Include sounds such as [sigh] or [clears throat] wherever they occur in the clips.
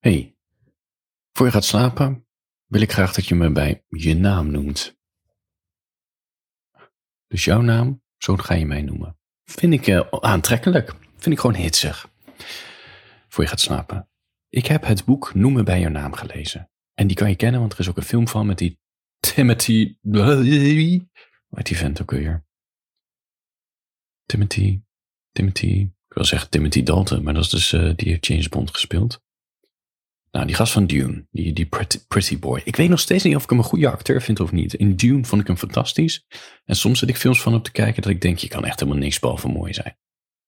Hey, voor je gaat slapen wil ik graag dat je me bij je naam noemt. Dus jouw naam, zo ga je mij noemen. Vind ik uh, aantrekkelijk. Vind ik gewoon hitsig. Voor je gaat slapen. Ik heb het boek Noemen bij jouw naam gelezen. En die kan je kennen, want er is ook een film van met die Timothy... Heet die vent ook weer? Timothy... Timothy... Ik wil zeggen Timothy Dalton, maar dat is dus, uh, die heeft James Bond gespeeld. Nou, die gast van Dune, die, die pretty, Boy. Ik weet nog steeds niet of ik hem een goede acteur vind of niet. In Dune vond ik hem fantastisch. En soms zit ik films van hem te kijken dat ik denk, je kan echt helemaal niks behalve mooi zijn.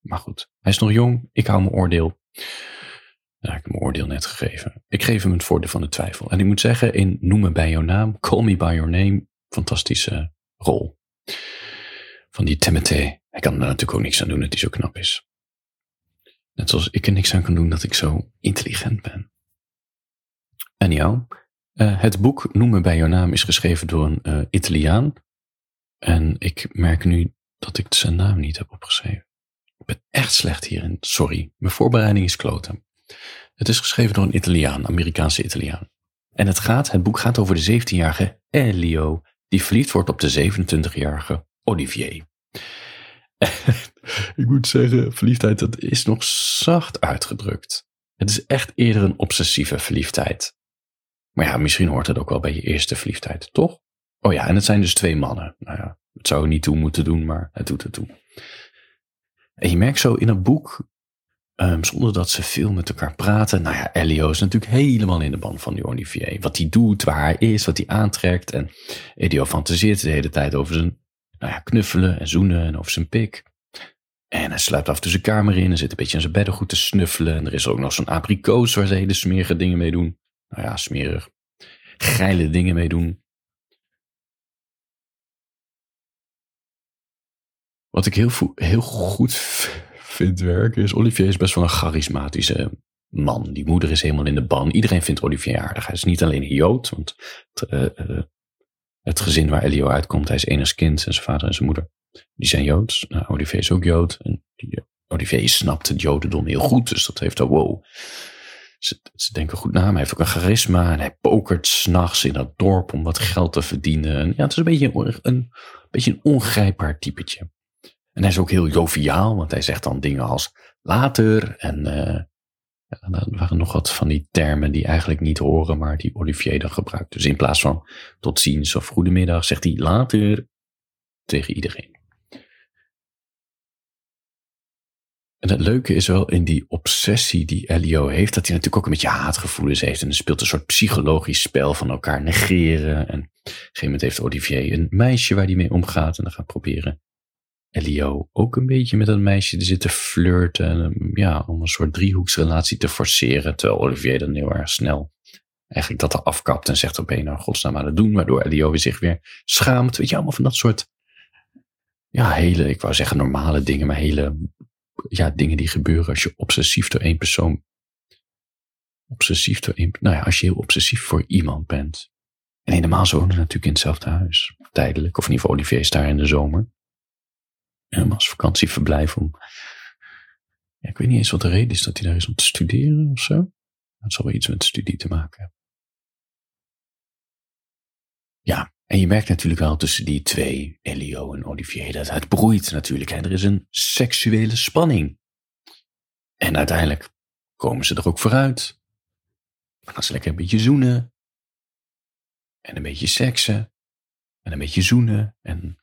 Maar goed, hij is nog jong. Ik hou mijn oordeel. Ik heb mijn oordeel net gegeven. Ik geef hem het voordeel van de twijfel. En ik moet zeggen, in Noem me bij jouw naam, Call me by your name, fantastische rol. Van die Timothy. Hij kan er natuurlijk ook niks aan doen dat hij zo knap is. Net zoals ik er niks aan kan doen dat ik zo intelligent ben. Anyhow, uh, het boek Noem me bij jouw naam is geschreven door een uh, Italiaan. En ik merk nu dat ik zijn naam niet heb opgeschreven. Ik ben echt slecht hierin. Sorry, mijn voorbereiding is kloten. Het is geschreven door een Italiaan, Amerikaanse Italiaan. En het gaat, het boek gaat over de 17-jarige Elio, die verliefd wordt op de 27-jarige Olivier. [laughs] ik moet zeggen, verliefdheid, dat is nog zacht uitgedrukt. Het is echt eerder een obsessieve verliefdheid. Maar ja, misschien hoort het ook wel bij je eerste verliefdheid, toch? Oh ja, en het zijn dus twee mannen. Nou ja, het zou niet toe moeten doen, maar het doet het toe. En je merkt zo in het boek, um, zonder dat ze veel met elkaar praten. Nou ja, Elio is natuurlijk helemaal in de band van die Olivier. Wat hij doet, waar hij is, wat hij aantrekt. En Elio fantaseert de hele tijd over zijn nou ja, knuffelen en zoenen en over zijn pik. En hij sluipt af en toe zijn kamer in en zit een beetje aan zijn beddengoed te snuffelen. En er is ook nog zo'n abrikoos waar ze hele smerige dingen mee doen nou ja, smerig, geile dingen mee doen. Wat ik heel, heel goed vind werken is, Olivier is best wel een charismatische man. Die moeder is helemaal in de ban. Iedereen vindt Olivier aardig. Hij is niet alleen een Jood, want het, uh, het gezin waar Elio uitkomt, hij is enigszins kind en zijn vader en zijn moeder, die zijn Joods. Nou, Olivier is ook Jood. En die, Olivier snapt het Jodendom heel goed, dus dat heeft al wow. Ze, denken goed na. Hij heeft ook een charisma. En hij pokert s'nachts in dat dorp om wat geld te verdienen. En ja, het is een beetje een, een, beetje een ongrijpbaar typetje. En hij is ook heel joviaal, want hij zegt dan dingen als later. En uh, ja, er waren nog wat van die termen die eigenlijk niet horen, maar die Olivier dan gebruikt. Dus in plaats van tot ziens of goedemiddag, zegt hij later tegen iedereen. En het leuke is wel in die obsessie die Elio heeft, dat hij natuurlijk ook een beetje haatgevoelens heeft. En er speelt een soort psychologisch spel van elkaar negeren. En op een gegeven moment heeft Olivier een meisje waar hij mee omgaat. En dan gaat proberen Elio ook een beetje met dat meisje te zitten flirten. En, ja, om een soort driehoeksrelatie te forceren. Terwijl Olivier dan heel erg snel eigenlijk dat er afkapt en zegt: Oké, nou, godsnaam aan het doen. Waardoor Elio weer zich weer schaamt. Weet je, allemaal van dat soort, ja, hele, ik wou zeggen normale dingen, maar hele ja, dingen die gebeuren als je obsessief door één persoon. Obsessief door één. Nou ja, als je heel obsessief voor iemand bent. En helemaal zo wonen natuurlijk in hetzelfde huis. Tijdelijk. Of in ieder geval Olivier is daar in de zomer. Um, als vakantieverblijf om. Ja, ik weet niet eens wat de reden is dat hij daar is om te studeren of zo. Het zal wel iets met studie te maken hebben. Ja, en je merkt natuurlijk wel tussen die twee, Elio en Olivier, dat het broeit natuurlijk. En er is een seksuele spanning. En uiteindelijk komen ze er ook vooruit. Dan gaan ze lekker een beetje zoenen. En een beetje seksen. En een beetje zoenen. En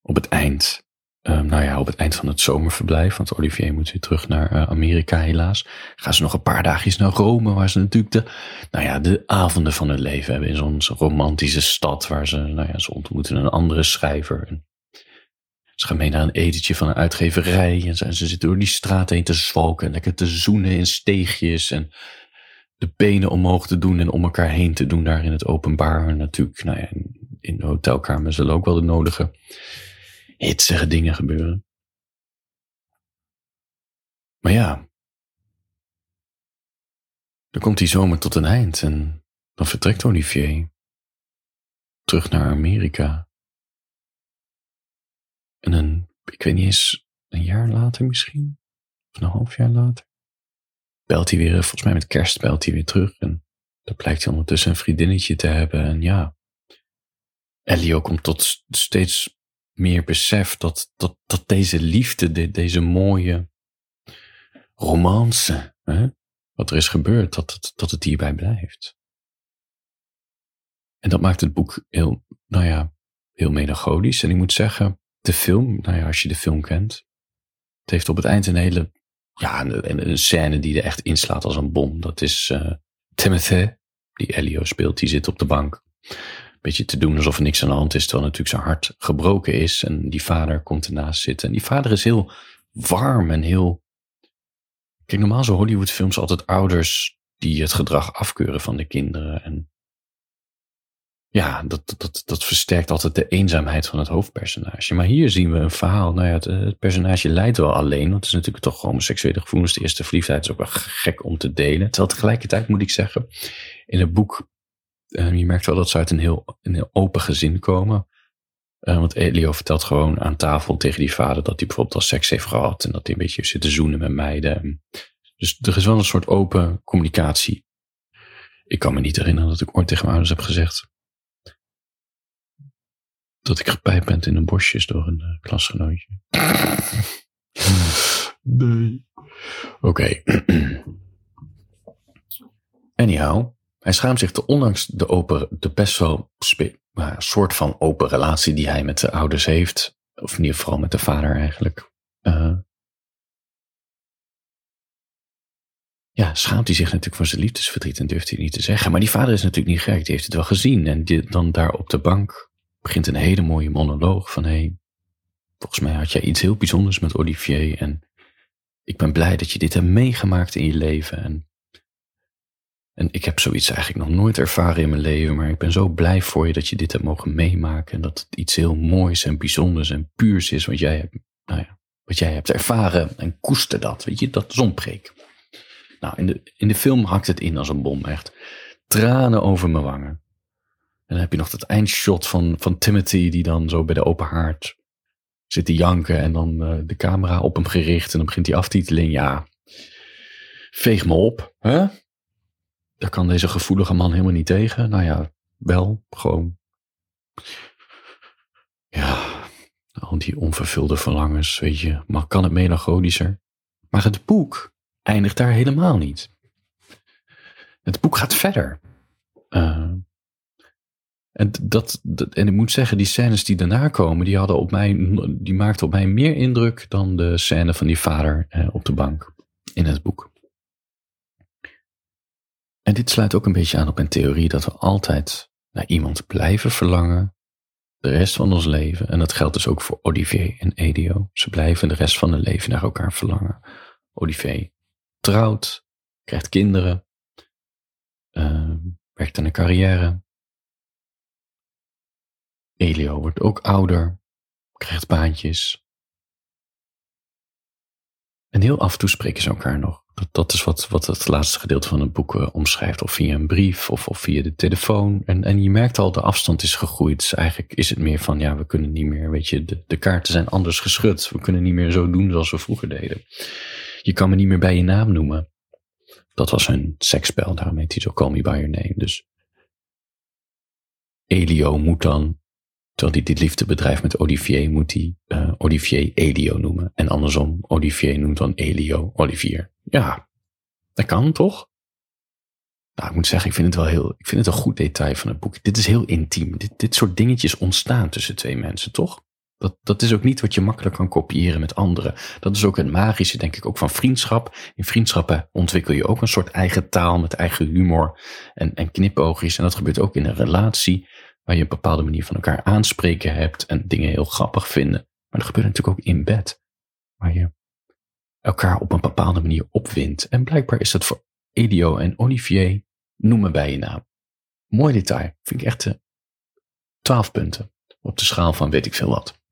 op het eind Ehm, nou ja, op het eind van het zomerverblijf, want Olivier moet weer terug naar uh, Amerika helaas, gaan ze nog een paar dagjes naar Rome, waar ze natuurlijk de, nou ja, de avonden van hun leven hebben in zo'n romantische stad, waar ze, nou ja, ze ontmoeten een andere schrijver. En ze gaan mee naar een etentje van een uitgeverij en ze, zitten door die straat heen te zwalken en lekker te zoenen in steegjes en de benen omhoog te doen en om elkaar heen te doen daar in het openbaar. En natuurlijk, nou ja, in de hotelkamer zullen ook wel de nodige hitsige dingen gebeuren. Maar ja, dan komt die zomer tot een eind en dan vertrekt Olivier terug naar Amerika. En een, ik weet niet eens, een jaar later misschien, of een half jaar later, belt hij weer, volgens mij met kerst belt hij weer terug. En dan blijkt hij ondertussen een vriendinnetje te hebben. En ja, Elio komt tot steeds meer besef dat, dat, dat deze liefde, deze mooie romance, hè, wat er is gebeurd, dat het, dat het hierbij blijft. En dat maakt het boek heel, nou ja, heel melancholisch. En ik moet zeggen, de film, nou ja, als je de film kent, het heeft op het eind een hele, ja, een, een scène die er echt inslaat als een bom. Dat is uh, Timothy, die Elio speelt, die zit op de bank. Beetje te doen alsof er niks aan de hand is, terwijl natuurlijk zijn hart gebroken is. En die vader komt ernaast zitten. En die vader is heel warm en heel. Kijk, normaal zo Hollywoodfilms altijd ouders die het gedrag afkeuren van de kinderen. En ja, dat, dat, dat versterkt altijd de eenzaamheid van het hoofdpersonage. Maar hier zien we een verhaal. Nou ja, het, het personage lijdt wel alleen. Want het is natuurlijk toch homoseksuele gevoelens. De eerste verliefdheid is ook wel gek om te delen. Terwijl tegelijkertijd moet ik zeggen, in het boek, je merkt wel dat ze uit een heel, een heel open gezin komen. Uh, want Elio vertelt gewoon aan tafel tegen die vader dat hij bijvoorbeeld al seks heeft gehad. En dat hij een beetje zit te zoenen met meiden. Dus er is wel een soort open communicatie. Ik kan me niet herinneren dat ik ooit tegen mijn ouders heb gezegd dat ik gepijpt ben in een bosjes door een uh, klasgenootje. nee. Oké. [clears throat] Anyhow, hij schaamt zich te ondanks de, open, de best wel uh, soort van open relatie die hij met de ouders heeft. Of in ieder geval met de vader eigenlijk. Uh, ja, schaamt hij zich natuurlijk voor zijn liefdesverdriet en durft hij niet te zeggen. Maar die vader is natuurlijk niet gek, die heeft het wel gezien. En dan daar op de bank begint een hele mooie monoloog van hé, volgens mij had jij iets heel bijzonders met Olivier en ik ben blij dat je dit hebt meegemaakt in je leven. En, en ik heb zoiets eigenlijk nog nooit ervaren in mijn leven, maar ik ben zo blij voor je dat je dit hebt mogen meemaken en dat het iets heel moois en bijzonders en puurs is wat jij hebt, nou ja, wat jij hebt ervaren en koester dat, weet je, dat zonpreek. Nou, in de, in de film hakt het in als een bom, echt. Tranen over mijn wangen. En dan heb je nog dat eindshot van, van Timothy die dan zo bij de open haard zit te janken en dan uh, de camera op hem gericht en dan begint die aftiteling. Ja, veeg me op. Hè? Daar kan deze gevoelige man helemaal niet tegen. Nou ja, wel, gewoon. Ja, al die onvervulde verlangens, weet je. Maar kan het melancholischer? Maar het boek eindigt daar helemaal niet. Het boek gaat verder. Uh, en, dat, en ik moet zeggen, die scènes die daarna komen, die, hadden op mij, die maakten op mij meer indruk dan de scène van die vader eh, op de bank in het boek. En dit sluit ook een beetje aan op een theorie dat we altijd naar iemand blijven verlangen, de rest van ons leven. En dat geldt dus ook voor Olivier en Edio. Ze blijven de rest van hun leven naar elkaar verlangen. Olivier trouwt, krijgt kinderen, uh, werkt aan een carrière, Elio wordt ook ouder, krijgt baantjes. En heel af en toe spreken ze elkaar nog. Dat, dat is wat, wat het laatste gedeelte van het boek uh, omschrijft. Of via een brief of, of via de telefoon. En, en je merkt al, de afstand is gegroeid. Dus eigenlijk is het meer van, ja, we kunnen niet meer, weet je, de, de kaarten zijn anders geschud. We kunnen niet meer zo doen zoals we vroeger deden. Je kan me niet meer bij je naam noemen. Dat was hun seksspel, daarom heet hij zo Call Me By Your Name. Dus Elio moet dan Terwijl hij dit liefde bedrijft met Olivier, moet hij uh, Olivier Elio noemen. En andersom, Olivier noemt dan Elio Olivier. Ja, dat kan toch? Nou, ik moet zeggen, ik vind het wel heel, ik vind het een goed detail van het boek. Dit is heel intiem. Dit, dit soort dingetjes ontstaan tussen twee mensen, toch? Dat, dat is ook niet wat je makkelijk kan kopiëren met anderen. Dat is ook het magische, denk ik, ook van vriendschap. In vriendschappen ontwikkel je ook een soort eigen taal met eigen humor en, en knipoogjes. En dat gebeurt ook in een relatie waar je een bepaalde manier van elkaar aanspreken hebt en dingen heel grappig vinden. Maar dat gebeurt natuurlijk ook in bed, waar je elkaar op een bepaalde manier opwindt. En blijkbaar is dat voor Edio en Olivier noemen bij je naam. Mooi detail, vind ik echt uh, 12 punten op de schaal van weet ik veel wat.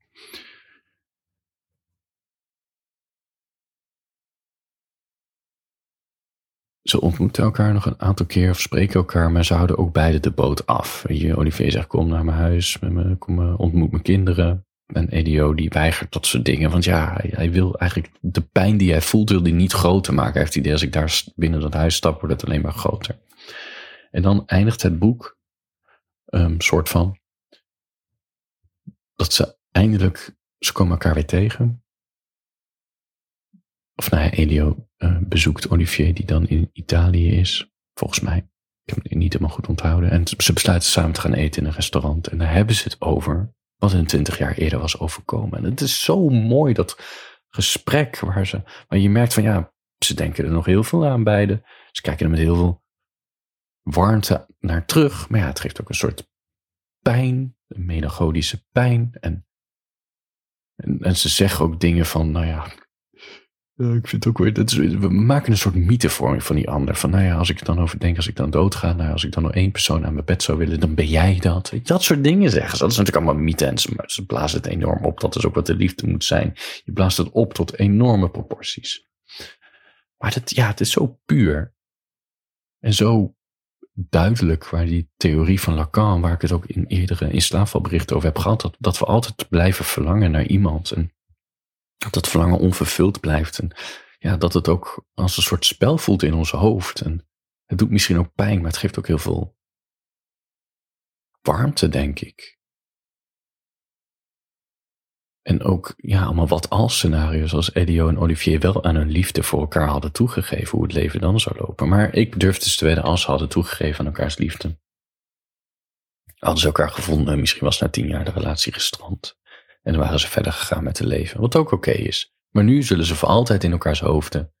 ze ontmoeten elkaar nog een aantal keer of spreken elkaar, maar ze houden ook beide de boot af. Olivier zegt, kom naar mijn huis, kom, ontmoet mijn kinderen. En EDO die weigert dat soort dingen. Want ja, hij, wil eigenlijk de pijn die hij voelt, wil hij niet groter maken. Hij heeft het idee, als ik daar binnen dat huis stap, wordt het alleen maar groter. En dan eindigt het boek, um, soort van, dat ze eindelijk, ze komen elkaar weer tegen. Of nou ja, Elio uh, bezoekt Olivier, die dan in Italië is, volgens mij. Ik heb het niet helemaal goed onthouden. En ze besluiten samen te gaan eten in een restaurant. En daar hebben ze het over wat hun twintig jaar eerder was overkomen. En het is zo mooi dat gesprek waar ze, waar je merkt van ja, ze denken er nog heel veel aan beide. Ze kijken er met heel veel warmte naar terug. Maar ja, het geeft ook een soort pijn, een melancholische pijn. En, en ze zeggen ook dingen van, nou ja, ik vind het ook weer, dat we maken een soort mythevorming van die ander. Van nou ja, als ik dan over denk, als ik dan doodga, nou als ik dan nog één persoon aan mijn bed zou willen, dan ben jij dat. Dat soort dingen zeggen ze. Dat is natuurlijk allemaal mythe en ze, ze blazen het enorm op. Dat is ook wat de liefde moet zijn. Je blaast het op tot enorme proporties. Maar dat, ja, het is zo puur. En zo duidelijk waar die theorie van Lacan, waar ik het ook in eerdere in slaafvalberichten over heb gehad, dat, dat we altijd blijven verlangen naar iemand. En dat dat verlangen onvervuld blijft. En ja, dat het ook als een soort spel voelt in ons hoofd. En het doet misschien ook pijn, maar het geeft ook heel veel warmte, denk ik. En ook ja, allemaal wat als scenario's als Edio en Olivier wel aan hun liefde voor elkaar hadden toegegeven, hoe het leven dan zou lopen. Maar ik durf dus te wedden als ze hadden toegegeven aan elkaars liefde. Hadden ze elkaar gevonden, misschien was na tien jaar de relatie gestrand. En dan waren ze verder gegaan met het leven, wat ook oké is. Maar nu zullen ze voor altijd in elkaars hoofden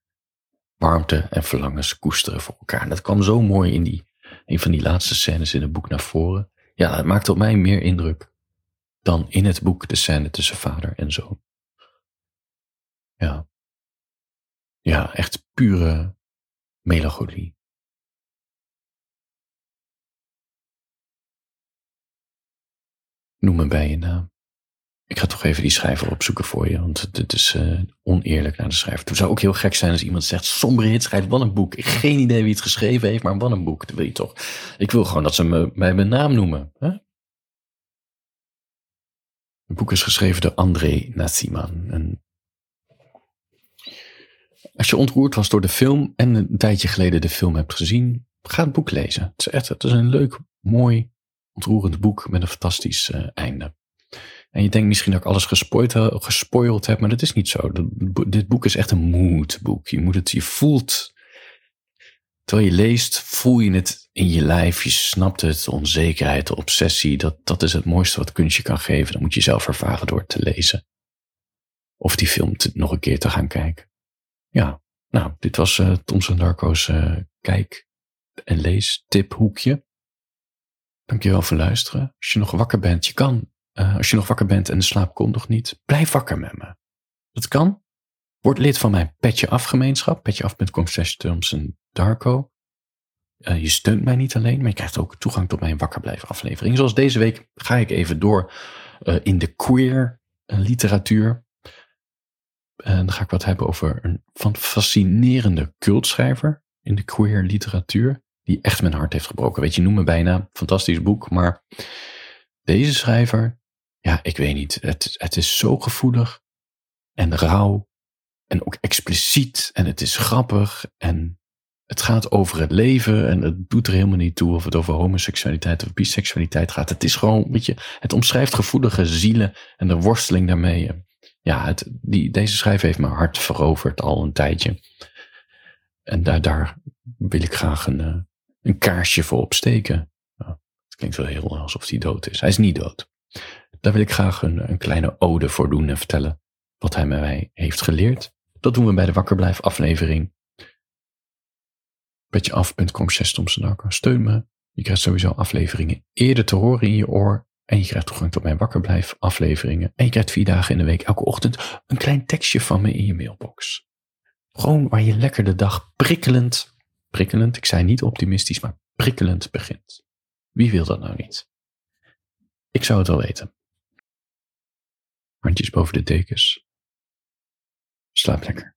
warmte en verlangens koesteren voor elkaar. En dat kwam zo mooi in die, een van die laatste scènes in het boek naar voren. Ja, het maakte op mij meer indruk dan in het boek de scène tussen vader en zoon. Ja. Ja, echt pure melancholie. Noem me bij je naam. Ik ga toch even die schrijver opzoeken voor je, want het is uh, oneerlijk naar de schrijver. Het zou ook heel gek zijn als iemand zegt, sombere hit schrijft, wat een boek. Ik geen idee wie het geschreven heeft, maar wat een boek, dat wil je toch. Ik wil gewoon dat ze me bij mijn naam noemen. Hè? Het boek is geschreven door André Natsiman. En als je ontroerd was door de film en een tijdje geleden de film hebt gezien, ga het boek lezen. Het is echt het is een leuk, mooi, ontroerend boek met een fantastisch uh, einde. En je denkt misschien dat ik alles gespoild, heb, maar dat is niet zo. Dit boek is echt een moodboek. Je moet het, je voelt, terwijl je leest, voel je het in je lijf. Je snapt het, de onzekerheid, de obsessie. Dat, dat is het mooiste wat kunst je kan geven. Dat moet je zelf ervaren door te lezen. Of die film nog een keer te gaan kijken. Ja, nou, dit was uh, Thompson Darko's uh, kijk- en lees tiphoekje. Dankjewel voor luisteren. Als je nog wakker bent, je kan uh, als je nog wakker bent en de slaap komt nog niet, blijf wakker met me. Dat kan. Word lid van mijn Petje Afgemeenschap, petjeaf.com slash Darko. Uh, je steunt mij niet alleen, maar je krijgt ook toegang tot mijn wakkerblijf aflevering. Zoals deze week ga ik even door uh, in de queer literatuur. En dan ga ik wat hebben over een van fascinerende cultschrijver in de queer literatuur. Die echt mijn hart heeft gebroken. Weet je, noem me bijna fantastisch boek. Maar deze schrijver ja, ik weet niet. Het, het is zo gevoelig en rauw en ook expliciet en het is grappig en het gaat over het leven en het doet er helemaal niet toe of het over homoseksualiteit of biseksualiteit gaat. Het is gewoon, weet je, het omschrijft gevoelige zielen en de worsteling daarmee. Ja, het, die, deze schrijver heeft mijn hart veroverd al een tijdje. En daar, daar wil ik graag een, eh, een kaarsje voor opsteken. Het klinkt wel heel alsof hij dood is. Hij is niet dood. Daar wil ik graag een, kleine ode voor doen en vertellen wat hij mij heeft geleerd. Dat doen we bij de Wakkerblijf aflevering. Petjeaf.com Steun me. Je krijgt sowieso afleveringen eerder te horen in je oor. En je krijgt toegang tot mijn Wakkerblijf afleveringen. En je krijgt vier dagen in de week elke ochtend een klein tekstje van me in je mailbox. Gewoon waar je lekker de dag prikkelend, prikkelend, ik zei niet optimistisch, maar prikkelend begint. Wie wil dat nou niet? Ik zou het wel weten. Handjes boven de dekens. Slaap lekker.